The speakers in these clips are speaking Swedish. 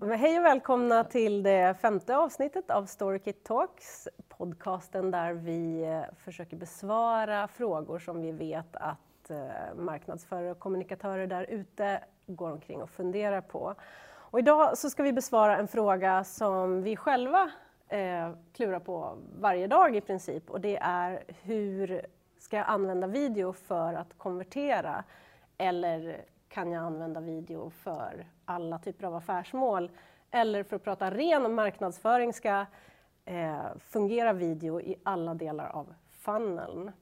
Hej och välkomna till det femte avsnittet av Storykit Talks, podcasten där vi eh, försöker besvara frågor som vi vet att eh, marknadsförare och kommunikatörer där ute går omkring och funderar på. Och idag så ska vi besvara en fråga som vi själva eh, klurar på varje dag i princip och det är hur ska jag använda video för att konvertera eller kan jag använda video för alla typer av affärsmål? Eller för att prata ren marknadsföring, ska eh, fungera video i alla delar av funneln?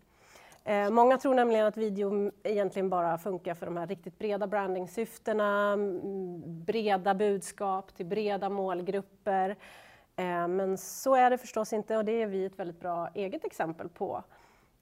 Eh, många tror nämligen att video egentligen bara funkar för de här riktigt breda brandingsyftena, breda budskap till breda målgrupper. Eh, men så är det förstås inte och det är vi ett väldigt bra eget exempel på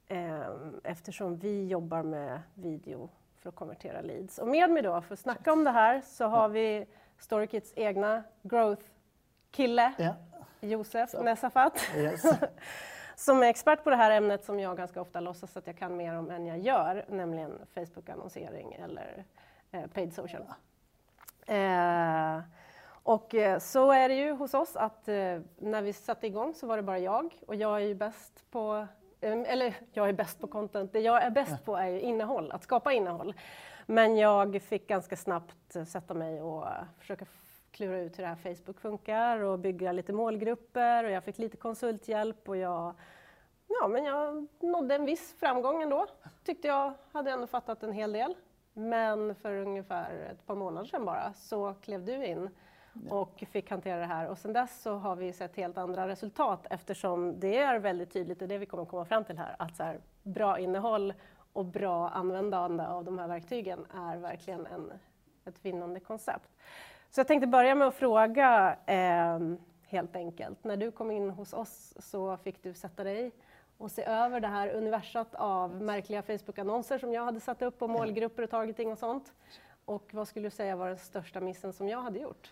eh, eftersom vi jobbar med video för att konvertera leads. Och med mig då för att snacka om det här så har vi Storykits egna growth-kille, ja. Josef Nesafat, yes. som är expert på det här ämnet som jag ganska ofta låtsas att jag kan mer om än jag gör, nämligen Facebook-annonsering eller eh, paid social. Eh, och eh, så är det ju hos oss att eh, när vi satte igång så var det bara jag och jag är ju bäst på eller jag är bäst på content, det jag är bäst på är ju innehåll, att skapa innehåll. Men jag fick ganska snabbt sätta mig och försöka klura ut hur det här Facebook funkar och bygga lite målgrupper och jag fick lite konsulthjälp och jag, ja, men jag nådde en viss framgång ändå. Tyckte jag hade ändå fattat en hel del. Men för ungefär ett par månader sedan bara så klev du in och fick hantera det här. Och sen dess så har vi sett helt andra resultat eftersom det är väldigt tydligt, är det vi kommer komma fram till här, att så här, bra innehåll och bra användande av de här verktygen är verkligen en, ett vinnande koncept. Så jag tänkte börja med att fråga eh, helt enkelt. När du kom in hos oss så fick du sätta dig och se över det här universat av märkliga Facebook-annonser som jag hade satt upp och målgrupper och targeting och sånt. Och vad skulle du säga var den största missen som jag hade gjort?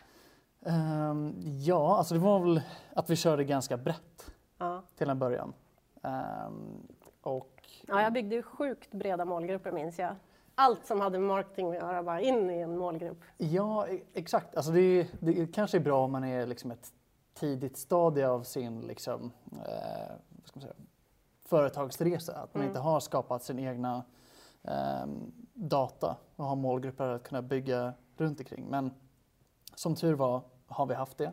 Um, ja, alltså det var väl att vi körde ganska brett ja. till en början. Um, och... Ja, jag byggde ju sjukt breda målgrupper minns jag. Allt som hade med marketing att göra, bara in i en målgrupp. Ja, e- exakt. Alltså det, det kanske är bra om man är liksom ett tidigt stadie av sin liksom, eh, säga, företagsresa. Att man mm. inte har skapat sin egna eh, data och har målgrupper att kunna bygga runt omkring. Men som tur var har vi haft det.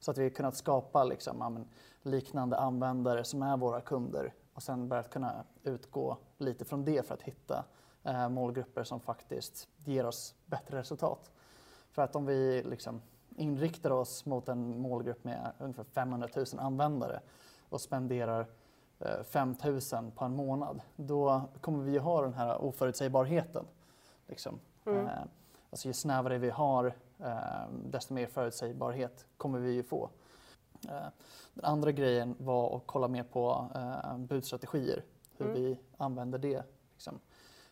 Så att vi har kunnat skapa liksom, liknande användare som är våra kunder och sen börjat kunna utgå lite från det för att hitta eh, målgrupper som faktiskt ger oss bättre resultat. För att om vi liksom inriktar oss mot en målgrupp med ungefär 500 000 användare och spenderar eh, 5 000 på en månad, då kommer vi ha den här oförutsägbarheten. Liksom. Mm. Eh, alltså ju snävare vi har Eh, desto mer förutsägbarhet kommer vi ju få. Eh, den andra grejen var att kolla mer på eh, budstrategier, hur mm. vi använder det. Liksom.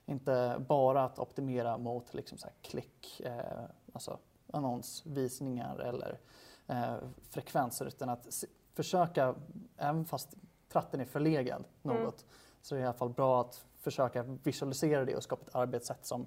Inte bara att optimera mot liksom, så klick, eh, alltså annonsvisningar eller eh, frekvenser utan att försöka, även fast tratten är förlegad något, mm. så är det i alla fall bra att försöka visualisera det och skapa ett arbetssätt som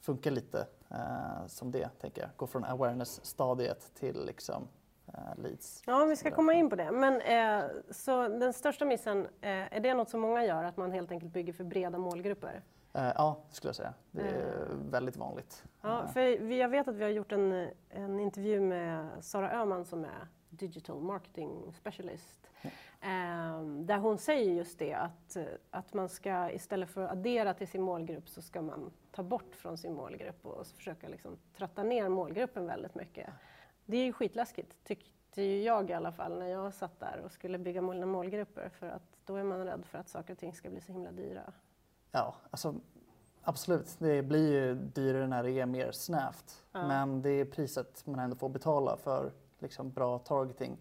funkar lite eh, som det, tänker jag. Gå från awareness-stadiet till liksom, eh, leads. Ja, vi ska komma in på det. Men eh, så den största missen, eh, är det något som många gör, att man helt enkelt bygger för breda målgrupper? Eh, ja, det skulle jag säga. Det är eh. väldigt vanligt. Ja, för jag vet att vi har gjort en, en intervju med Sara Öhman som är digital marketing specialist Mm. där hon säger just det att, att man ska istället för att addera till sin målgrupp så ska man ta bort från sin målgrupp och försöka liksom tratta ner målgruppen väldigt mycket. Det är ju skitläskigt tyckte ju jag i alla fall när jag satt där och skulle bygga målgrupper för att då är man rädd för att saker och ting ska bli så himla dyra. Ja, alltså absolut. Det blir ju dyrare när det är mer snävt. Ja. Men det är priset man ändå får betala för liksom, bra targeting.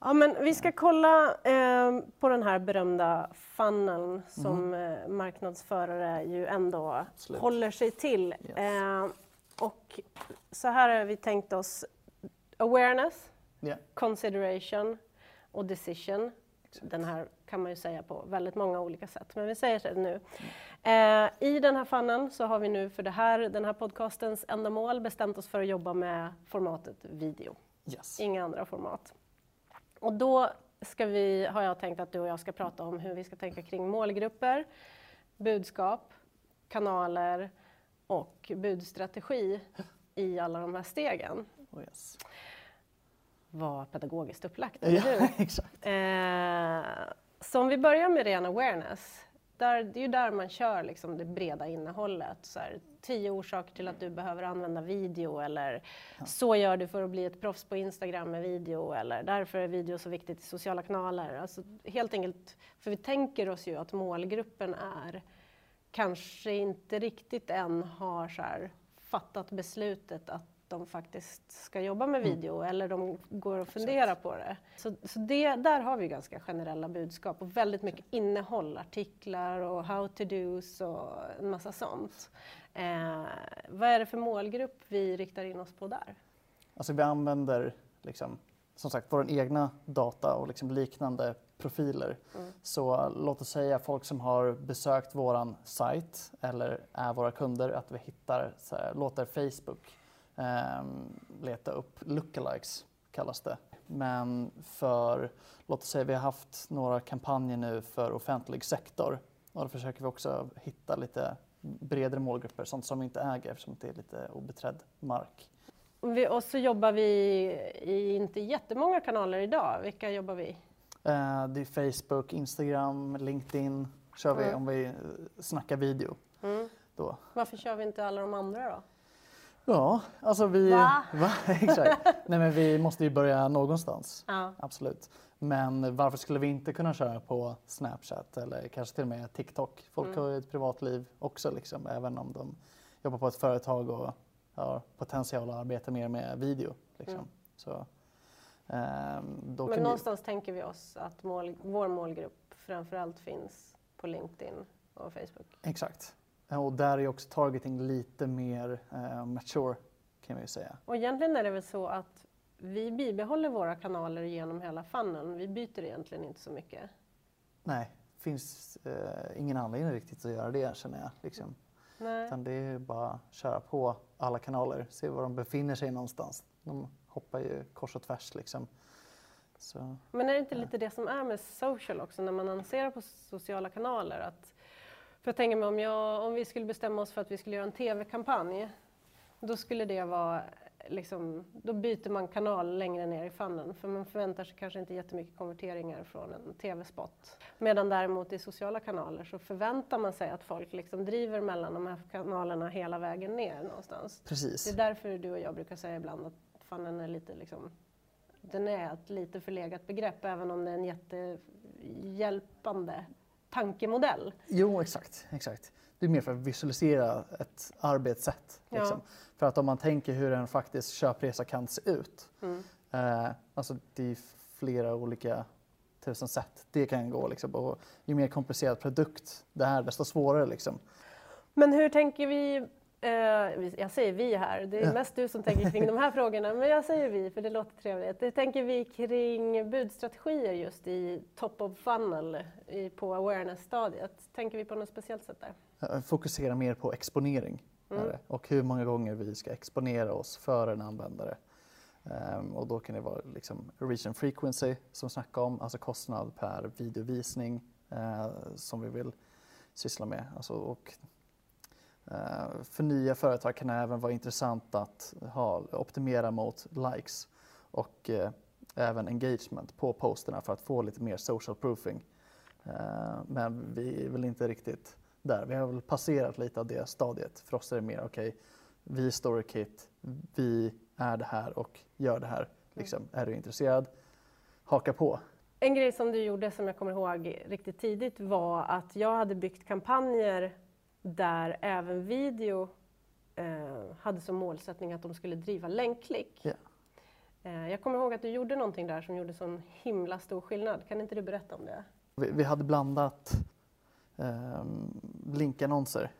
Ja, men vi ska kolla eh, på den här berömda funneln som mm. eh, marknadsförare ju ändå Absolut. håller sig till. Yes. Eh, och så här har vi tänkt oss awareness, yeah. consideration och decision. Exakt. Den här kan man ju säga på väldigt många olika sätt, men vi säger det nu. Eh, I den här fannen så har vi nu för det här, den här podcastens ändamål bestämt oss för att jobba med formatet video. Yes. Inga andra format. Och då ska vi, har jag tänkt att du och jag ska prata om hur vi ska tänka kring målgrupper, budskap, kanaler och budstrategi i alla de här stegen. Oh, yes. Vad pedagogiskt upplagt, eller Ja, hur? exakt. Eh, så om vi börjar med ren awareness. Där, det är ju där man kör liksom det breda innehållet. Så här, tio orsaker till att du behöver använda video eller så gör du för att bli ett proffs på Instagram med video eller därför är video så viktigt i sociala kanaler. Alltså, helt enkelt, för vi tänker oss ju att målgruppen är kanske inte riktigt än har så här, fattat beslutet att de faktiskt ska jobba med video eller de går och funderar på det. Så, så det, där har vi ganska generella budskap och väldigt mycket innehåll, artiklar och how to dos och en massa sånt. Eh, vad är det för målgrupp vi riktar in oss på där? Alltså vi använder liksom, som sagt vår egna data och liksom liknande profiler. Mm. Så låt oss säga folk som har besökt våran sajt eller är våra kunder, att vi hittar, här, låter Facebook leta upp lookalikes kallas det. Men för, låt oss säga vi har haft några kampanjer nu för offentlig sektor och då försöker vi också hitta lite bredare målgrupper, sånt som vi inte äger eftersom det är lite obeträdd mark. Och så jobbar vi i inte jättemånga kanaler idag. Vilka jobbar vi? Eh, det är Facebook, Instagram, LinkedIn kör vi Mm. om vi snackar video. Mm. Då. Varför kör vi inte alla de andra då? Ja, alltså vi... Va? Exakt. Nej men vi måste ju börja någonstans. Ja. Absolut. Men varför skulle vi inte kunna köra på Snapchat eller kanske till och med TikTok? Folk Mm. har ju ett privatliv också liksom, även om de jobbar på ett företag och har potential att arbeta mer med video. Liksom. Mm. Så, ehm, då Men någonstans tänker vi oss att mål, vår målgrupp framförallt finns på LinkedIn och Facebook. vi, exakt. Och där är också targeting lite mer eh, mature kan vi säga. Och egentligen är det väl så att vi bibehåller våra kanaler genom hela funneln. Vi byter egentligen inte så mycket. Nej, finns eh, ingen anledning riktigt att göra det känner jag. Liksom. Nej. Utan det är bara att köra på alla kanaler, se var de befinner sig någonstans. De hoppar ju kors och tvärs liksom. Så, Men är det inte lite det som är med social också när man annonserar på sociala kanaler? Att, för jag tänker mig om, jag, om vi skulle bestämma oss för att vi skulle göra en tv-kampanj, då skulle det vara liksom, då byter man kanal längre ner i funneln för man förväntar sig kanske inte jättemycket konverteringar från en tv-spot. Medan däremot i sociala kanaler så förväntar man sig att folk liksom driver mellan de här kanalerna hela vägen ner någonstans. precis. Det är därför du och jag brukar säga ibland att funneln är lite liksom, den är ett lite förlegat begrepp även om det är en jättehjälpande tankemodell. Jo, exakt, exakt. Det är mer för att visualisera ett arbetssätt. Ja. Liksom. För att om man tänker hur en faktisk köpresa kan se ut. Mm. Eh, alltså det är flera olika tusen sätt det kan gå. Liksom. Och ju mer komplicerad produkt det är, desto svårare. Liksom. Men hur tänker vi, jag säger vi här, det är mest du som tänker kring de här frågorna, men jag säger vi för det låter trevligt. Hur tänker vi kring budstrategier just i top of funnel i, på awareness-stadiet? Tänker vi på något speciellt sätt där? Eh, Fokusera mer på exponering Mm. det. och hur många gånger vi ska exponera oss för en användare. Ehm, och då kan det vara liksom reach and frequency som vi snackade om, alltså kostnad per videovisning eh, som vi vill syssla med. Alltså, och, eh, för nya företag kan det även vara intressant att ha, optimera mot likes och eh, även engagement på posterna för att få lite mer social proofing. Eh, men vi är väl inte riktigt där. Vi har väl passerat lite av det stadiet. För oss är det mer okej, vi är Storykit, vi är det här och gör det här. Liksom, Är du intresserad? Haka på. En grej som du gjorde som jag kommer ihåg riktigt tidigt var att jag hade byggt kampanjer där även video eh, hade som målsättning att de skulle driva länkklick. Ja. Eh, jag kommer ihåg att du gjorde någonting där som gjorde sån himla stor skillnad. Kan inte du berätta om det? Vi, vi hade blandat ehm, linkannonser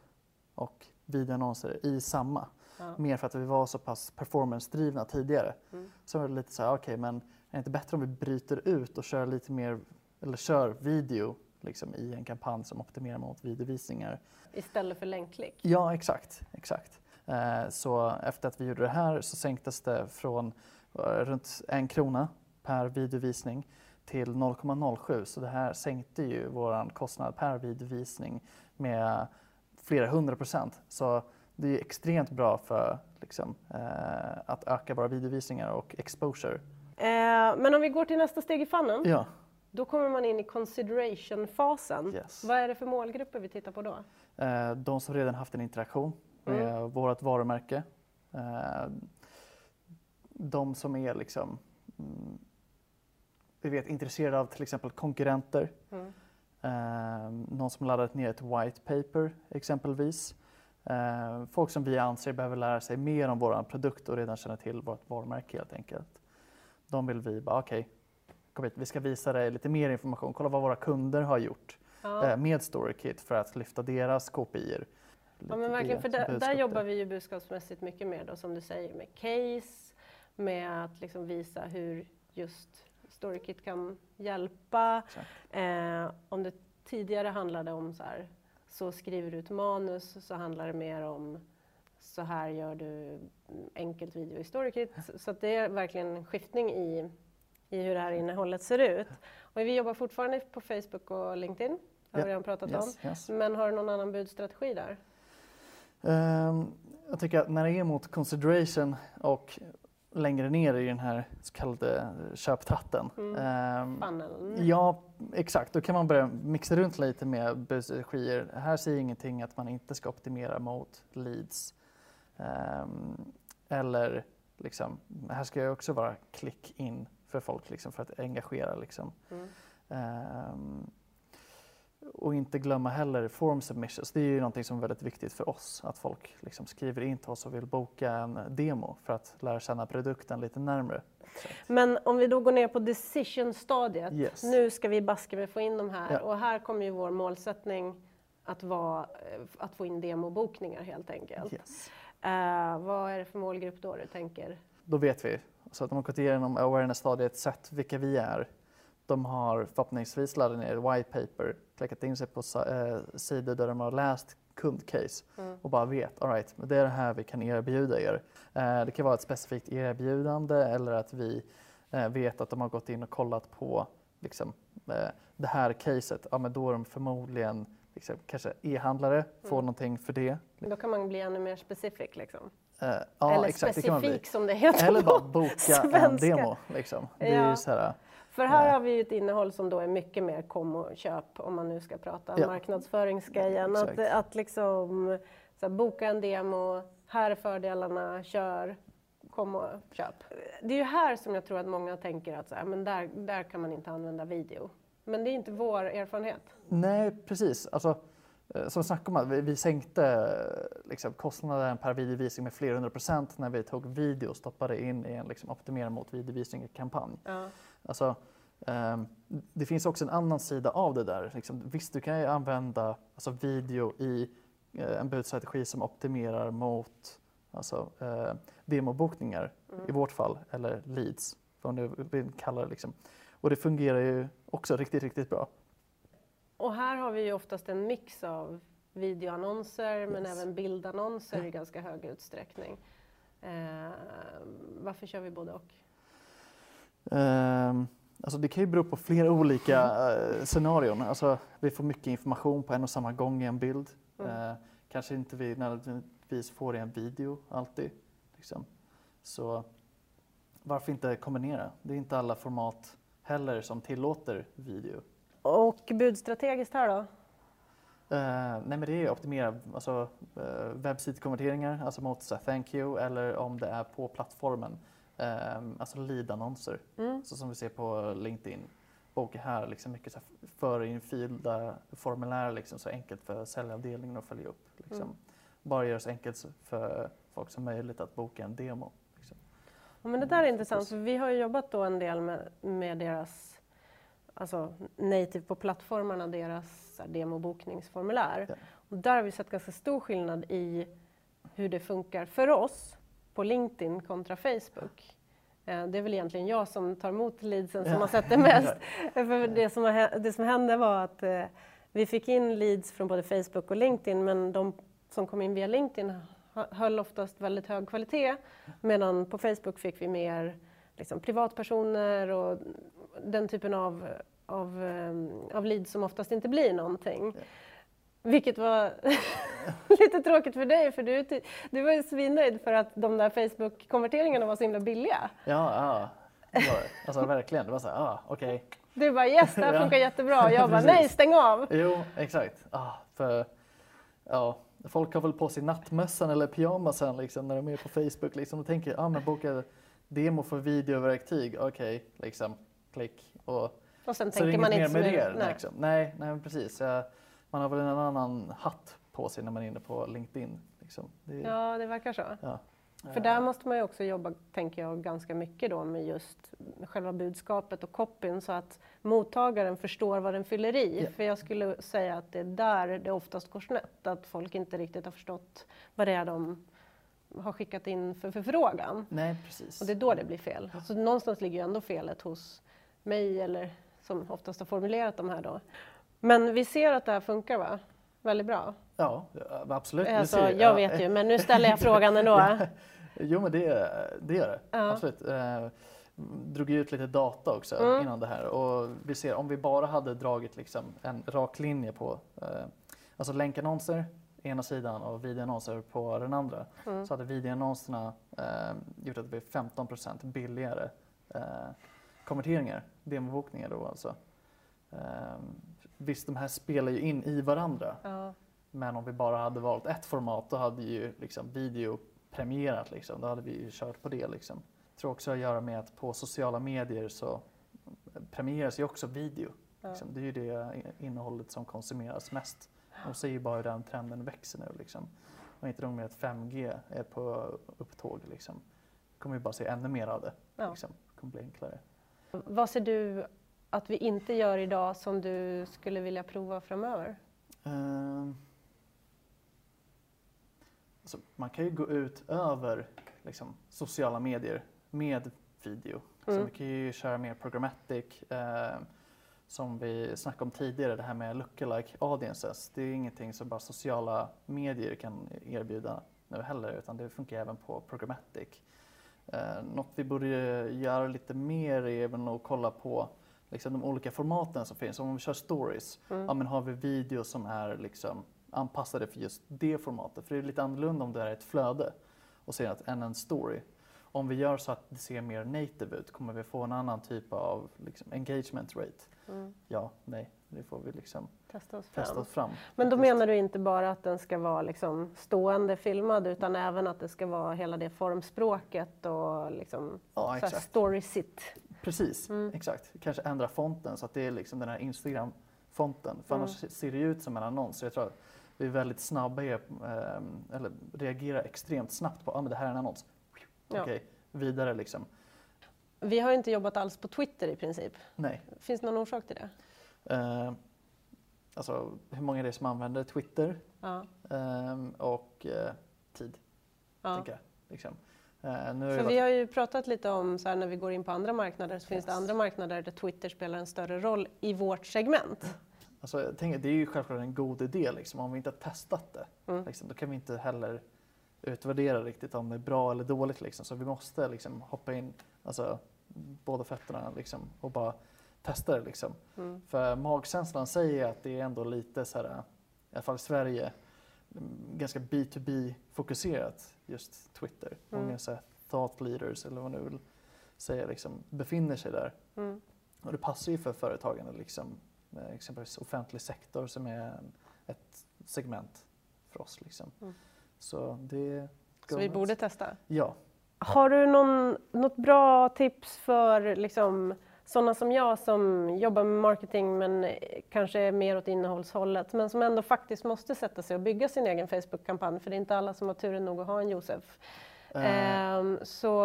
och videoannonser i samma. Ja. Mer för att vi var så pass performance-drivna tidigare. Mm. Så var det lite så här, okej men är det inte bättre om vi bryter ut och kör lite mer, eller kör video liksom, i en kampanj som optimerar mot videovisningar. Istället för länkklick? Ja, exakt. exakt. Eh, så efter att vi gjorde det här så sänktes det från eh, runt en krona per videovisning till 0,07 så det här sänkte ju vår kostnad per videovisning med flera hundra procent. Så det är extremt bra för liksom, eh, att öka våra videovisningar och exposure. Eh, men om vi går till nästa steg i funneln, Ja, då kommer man in i consideration-fasen. Yes. Vad är det för målgrupper vi tittar på då? eh, de som redan haft en interaktion med vårt varumärke. Eh, de som är liksom, mm, vi vet, intresserade av till exempel konkurrenter. Mm. Eh, någon som laddat ner ett white paper exempelvis. Folk som vi anser behöver lära sig mer om vår produkt och redan känner till vårt varumärke helt enkelt. De vill vi bara, okej, kom hit, vi ska visa dig lite mer information. Kolla vad våra kunder har gjort Ja. eh, med StoryKit för att lyfta deras KPIer. Ja men verkligen, för där, där jobbar vi ju budskapsmässigt mycket med då, som du säger, med case, med att liksom visa hur just StoryKit kan hjälpa. Eh, om det tidigare handlade om så här, så skriver du ett manus, så handlar det mer om så här gör du enkelt video i StoryKit. Så det är verkligen en skiftning i, i hur det här innehållet ser ut. Och vi jobbar fortfarande på Facebook och LinkedIn, har vi Ja, redan pratat Yes, om. yes. Men har du någon annan budstrategi där? Ehm, jag tycker att när det är mot consideration och längre ner i den här så kallade köptratten. Mm. Funneln? Ja, exakt. Då kan man börja mixa runt lite med budstrategier. Här säger ingenting att man inte ska optimera mot leads. Ehm, eller liksom, här ska jag också vara klick in för folk liksom, för att engagera. Liksom. Mm. Ehm, och inte glömma heller form submissions. Det är ju någonting som är väldigt viktigt för oss. Att folk liksom skriver in till oss och vill boka en demo för att lära känna produkten lite närmre. Men om vi då går ner på decision-stadiet. Yes. Nu ska vi baska med få in de här Ja. och här kommer ju vår målsättning att, vara, eh, att få in demobokningar helt enkelt. Yes. Eh, vad är det för målgrupp då du tänker? Då vet vi. Så att de har gått igenom awareness-stadiet, sett vilka vi är. De har förhoppningsvis laddat ner white paper, klickat in sig på eh, sidor där de har läst kundcase Mm. och bara vet, all right, det är det här vi kan erbjuda er. Eh, det kan vara ett specifikt erbjudande eller att vi eh, vet att de har gått in och kollat på liksom, eh, det här caset. Ja, men då är de förmodligen liksom, kanske e-handlare, får Mm. någonting för det. Då kan man bli ännu mer specifik liksom. Eh, ja, Eller exakt, det specifik som det heter Eller bara boka en demo. Liksom. Det är Ja. ju så här, För här Ja. har vi ju ett innehåll som då är mycket mer kom och köp om man nu ska prata Ja. marknadsföringsgrejen. Att, att liksom här, boka en demo, här är fördelarna, kör, kom och köp. Det är ju här som jag tror att många tänker att så här, men där, där kan man inte använda video. Men det är inte vår erfarenhet. Nej, precis. Alltså, eh, som snack om att vi, vi sänkte eh, liksom, kostnaden per videovisning med flera hundra procent när vi tog video och stoppade in i en liksom, optimera mot videovisning-kampanj. Ja. Alltså, ehm, det finns också en annan sida av det där. Liksom, visst, du kan ju använda alltså, video i eh, en budstrategi som optimerar mot alltså, eh, demobokningar i vårt fall, eller leads, vad man nu vill kalla det. Liksom. Och det fungerar ju också riktigt, riktigt bra. Och här har vi ju oftast en mix av videoannonser men Yes. även bildannonser i ganska hög utsträckning. Eh, varför kör vi både och? Ehm, alltså det kan ju bero på flera olika eh, scenarion. Alltså, vi får mycket information på en och samma gång i en bild. Mm. Eh, kanske inte vi nödvändigtvis får i en video alltid. Liksom. Så varför inte kombinera? Det är inte alla format heller som tillåter video. Och budstrategiskt här då? Eh, nej men det är optimera alltså, uh, webbsitekonverteringar, alltså mot så thank you eller om det är på plattformen. Uh, alltså lead-annonser, Mm. så som vi ser på LinkedIn. Och här liksom mycket så förinfyllda formulär liksom, så enkelt för säljavdelningen att följa upp. Liksom. Mm. Bara göra så enkelt för folk som möjligt att boka en demo. Liksom. Ja, men det där är intressant, för vi har ju jobbat då en del med, med deras alltså native på plattformarna, deras demobokningsformulär. Ja. Och där har vi sett ganska stor skillnad i hur det funkar för oss på LinkedIn kontra Facebook. Eh, det är väl egentligen jag som tar emot leadsen som Ja. har sett det mest. För det, som, har- det som hände var att eh, vi fick in leads från både Facebook och LinkedIn men de som kom in via LinkedIn hö- höll oftast väldigt hög kvalitet medan på Facebook fick vi mer liksom, privatpersoner och den typen av, av, eh, av leads som oftast inte blir någonting. Ja. Vilket var lite tråkigt för dig för du, du var ju svinnöjd för att de där Facebook-konverteringarna var så himla billiga. Ja, ja. Det var det. Alltså verkligen. Det var så här, ah, okej. Du bara yes, det här Ja. funkar jättebra. Och jag bara nej, stäng av. Jo, exakt. Ah, för, ja, folk har väl på sig nattmössan eller pyjamasen liksom, när de är på Facebook. Liksom, och tänker, ah, men boka demo för videoverktyg. Okej, liksom, klick. Och, Och sen så tänker man inte mer med det. Nej. Nej. Liksom. Nej, nej, precis. Man har väl en annan hatt på sig när man är inne på LinkedIn. Liksom. Det, Ja, det verkar så. ja. För där måste man ju också jobba, tänker jag, ganska mycket då med just själva budskapet och copyn så att mottagaren förstår vad den fyller i. Ja. För jag skulle säga att det är där det oftast går snett, att folk inte riktigt har förstått vad det är de har skickat in för förfrågan. Nej, precis. Och det är då det blir fel. Så någonstans ligger ju ändå felet hos mig eller som oftast har formulerat de här då. Men vi ser att det här funkar va? Väldigt bra. Ja, absolut. Alltså, ser jag vet ju, men nu ställer jag frågan ändå. Ja. Jo, men det, det gör det. Ja. Absolut. Eh, drog ut lite data också Mm. innan det här och vi ser om vi bara hade dragit liksom en rak linje på eh, alltså länkannonser ena sidan och videoannonser på den andra Mm. så hade videoannonserna eh, gjort att det blev 15% billigare eh, konverteringar, demobokningar då alltså. Eh, visst, de här spelar ju in i varandra. Ja. Men om vi bara hade valt ett format då hade ju liksom video premierat liksom. Då hade vi ju kört på det liksom. Jag tror också att göra med att på sociala medier så premieras ju också video. Ja. Liksom. Det är ju det innehållet som konsumeras mest. Och ser ju bara hur den trenden växer nu liksom. Och inte nog med att 5G är på upptåg liksom. kommer vi bara se ännu mer av det. Ja. Liksom. Det kommer bli enklare. Vad ser du att vi inte gör idag som du skulle vilja prova framöver? Ehm. Alltså, man kan ju gå ut över liksom, sociala medier med video. Så Mm. vi kan ju köra mer programmatic. ehm, som vi snackade om tidigare, det här med lookalike audiences. Det är ingenting som bara sociala medier kan erbjuda nu heller, utan det funkar även på programmatic. Eh, något vi borde göra lite mer är även att kolla på liksom, de olika formaten som finns. Om vi kör stories, Mm. ja, men har vi videos som är liksom anpassade för just det formatet? För det är lite annorlunda om det är ett flöde och ser att än en story. Om vi gör så att det ser mer native ut, kommer vi få en annan typ av liksom, engagement rate? Mm. Ja, nej, det får vi liksom Testa oss fram. testa oss fram. Men då menar du inte bara att den ska vara liksom stående filmad utan även att det ska vara hela det formspråket och liksom Ja, så story sit. Precis, Mm. exakt. Kanske ändra fonten så att det är liksom den här Instagram-fonten. För Mm. annars ser det ut som en annons. Så jag tror att vi är väldigt snabba i, ehm, eller reagerar extremt snabbt på att ah, men det här är en annons. Ja. Okej, vidare liksom. Vi har inte jobbat alls på Twitter i princip. Nej. Finns det någon orsak till det? Ehm, alltså hur många är det som använder Twitter? Ja. Ehm, och eh, tid, ja. tänker jag. Liksom. Eh, nu För varit- vi har ju pratat lite om så här, när vi går in på andra marknader så finns det Yes. andra marknader där Twitter spelar en större roll i vårt segment. Alltså, jag tänker, det är ju självklart en god idé liksom. Om vi inte har testat det, Mm. liksom, då kan vi inte heller utvärdera riktigt om det är bra eller dåligt. Liksom. Så vi måste liksom, hoppa in, alltså båda fötterna liksom, och bara testa det. Liksom. Mm. För magkänslan säger att det är ändå lite så här, i alla fall i Sverige, mm, ganska B2B-fokuserat just Twitter. Mm. Många så här, thought leaders eller vad man nu vill säga liksom, befinner sig där. Mm. Och det passar ju för företagen, liksom, exempelvis offentlig sektor som är ett segment för oss. Liksom. Mm. Så det... Så vi borde testa. Ja. Har du någon, något bra tips för liksom, sådana som jag som jobbar med marketing men eh, kanske är mer åt innehållshållet men som ändå faktiskt måste sätta sig och bygga sin egen Facebook-kampanj för det är inte alla som har turen nog att ha en Josef. Ehm, så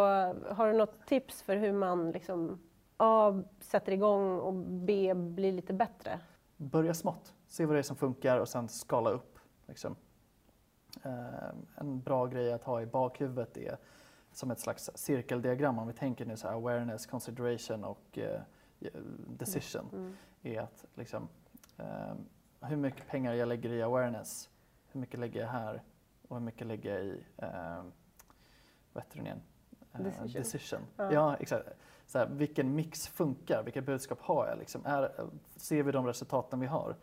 har du något tips för hur man liksom, A. sätter igång och B. blir lite bättre? börja smått, se vad det är som funkar och sen skala upp. Liksom. Eh, en bra grej att ha i bakhuvudet är som ett slags cirkeldiagram om vi tänker nu så här awareness, consideration och eh, decision. Mm. Är att liksom, eh, hur mycket pengar jag lägger i awareness, hur mycket lägger jag här och hur mycket lägger jag i eh, vad heter den igen? Eh, decision. decision. Ja. ja. exakt. Så här, vilken mix funkar? Vilka budskap har jag? Liksom, är, ser vi de resultaten vi har?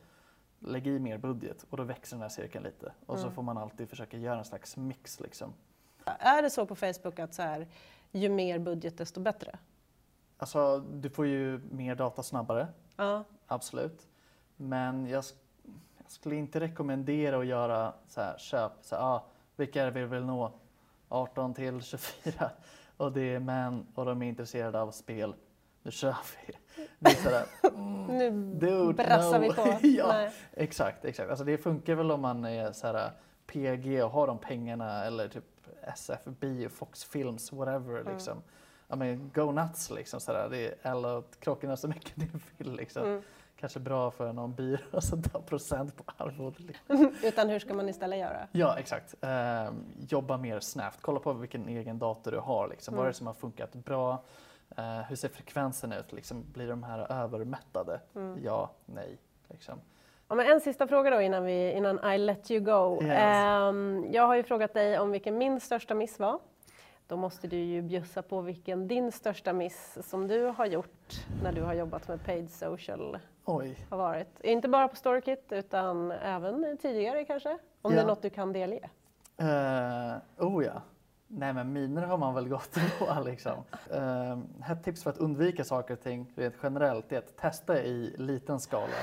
Lägg i mer budget och då växer den här cirkeln lite. Och mm. så får man alltid försöka göra en slags mix. Liksom. Är det så på Facebook att så här, ju mer budget desto bättre? Alltså, du får ju mer data snabbare. Ja. Absolut. Men jag, jag, skulle inte rekommendera att göra så här, köp, så här, ah, vilka är det vi vill nå? 18 till 24 och det är män och de är intresserade av spel. Nu kör vi. Det mm, nu dude, brassar no. vi på. ja, Nej. exakt, exakt. Alltså det funkar väl om man är så här, PG och har de pengarna eller typ SFB, Fox Films, whatever. Mm. Liksom. I mean, go nuts liksom. Sådär. Det är, eller krocka så mycket ni vill. Liksom. Mm. Kanske bra för någon byrå som tar procent på arvodet. Liksom. Utan hur ska man istället göra? Ja, exakt. Eh, jobba mer snabbt. Kolla på vilken egen dator du har. Liksom. Mm. Vad är det som har funkat bra? Eh, hur ser frekvensen ut? Liksom, blir de här övermättade? Mm. Ja, nej. Liksom. Ja, men en sista fråga då innan, vi, innan I let you go. Yes. Um, jag har ju frågat dig om vilken min största miss var. Då måste du ju bjussa på vilken din största miss som du har gjort när du har jobbat med paid social Oj. har varit. Inte bara på Storykit utan även tidigare kanske? Om ja. det är något du kan delge? Uh, oh ja. Nej men miner har man väl gått på liksom. Uh, ett tips för att undvika saker och ting rent generellt är att testa i liten skala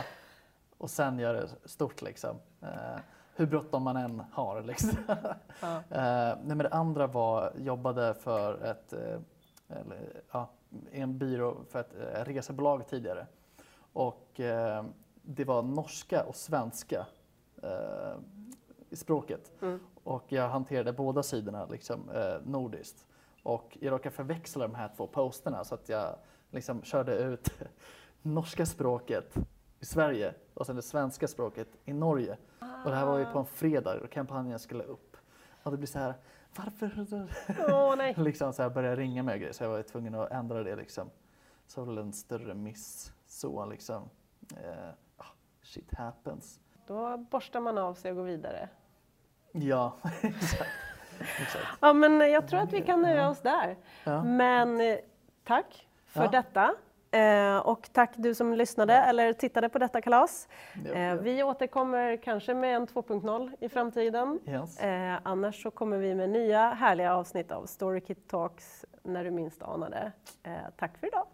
och sen göra det stort liksom. Uh, hur bråttom man än har. Liksom. Ja. uh, nej, men det andra var, jobbade för ett, uh, eller, ja, en byrå för ett uh, resebolag tidigare. Och det var norska och svenska i språket. Mm. Och jag hanterade båda sidorna liksom, nordiskt. Och jag råkade förväxla de här två posterna så att jag liksom körde ut norska språket i Sverige och sen det svenska språket i Norge. Ah. Och det här var ju på en fredag och kampanjen skulle upp. Och det blir så här, varför? Oh, nej. liksom så här började ringa med grejer så jag var tvungen att ändra det liksom. Så var det en större miss så liksom. Eh, shit happens. Då borstar man av sig och går vidare. Ja, exakt. exakt. Ja, men jag tror att vi kan nöja oss där. Ja. Men eh, tack för ja. detta. Eh, och tack du som lyssnade eller tittade på detta kalas. Eh, vi återkommer kanske med en 2.0 i framtiden. Yes. Eh, annars så kommer vi med nya härliga avsnitt av Storykit Talks när du minst anade. Eh, tack för idag!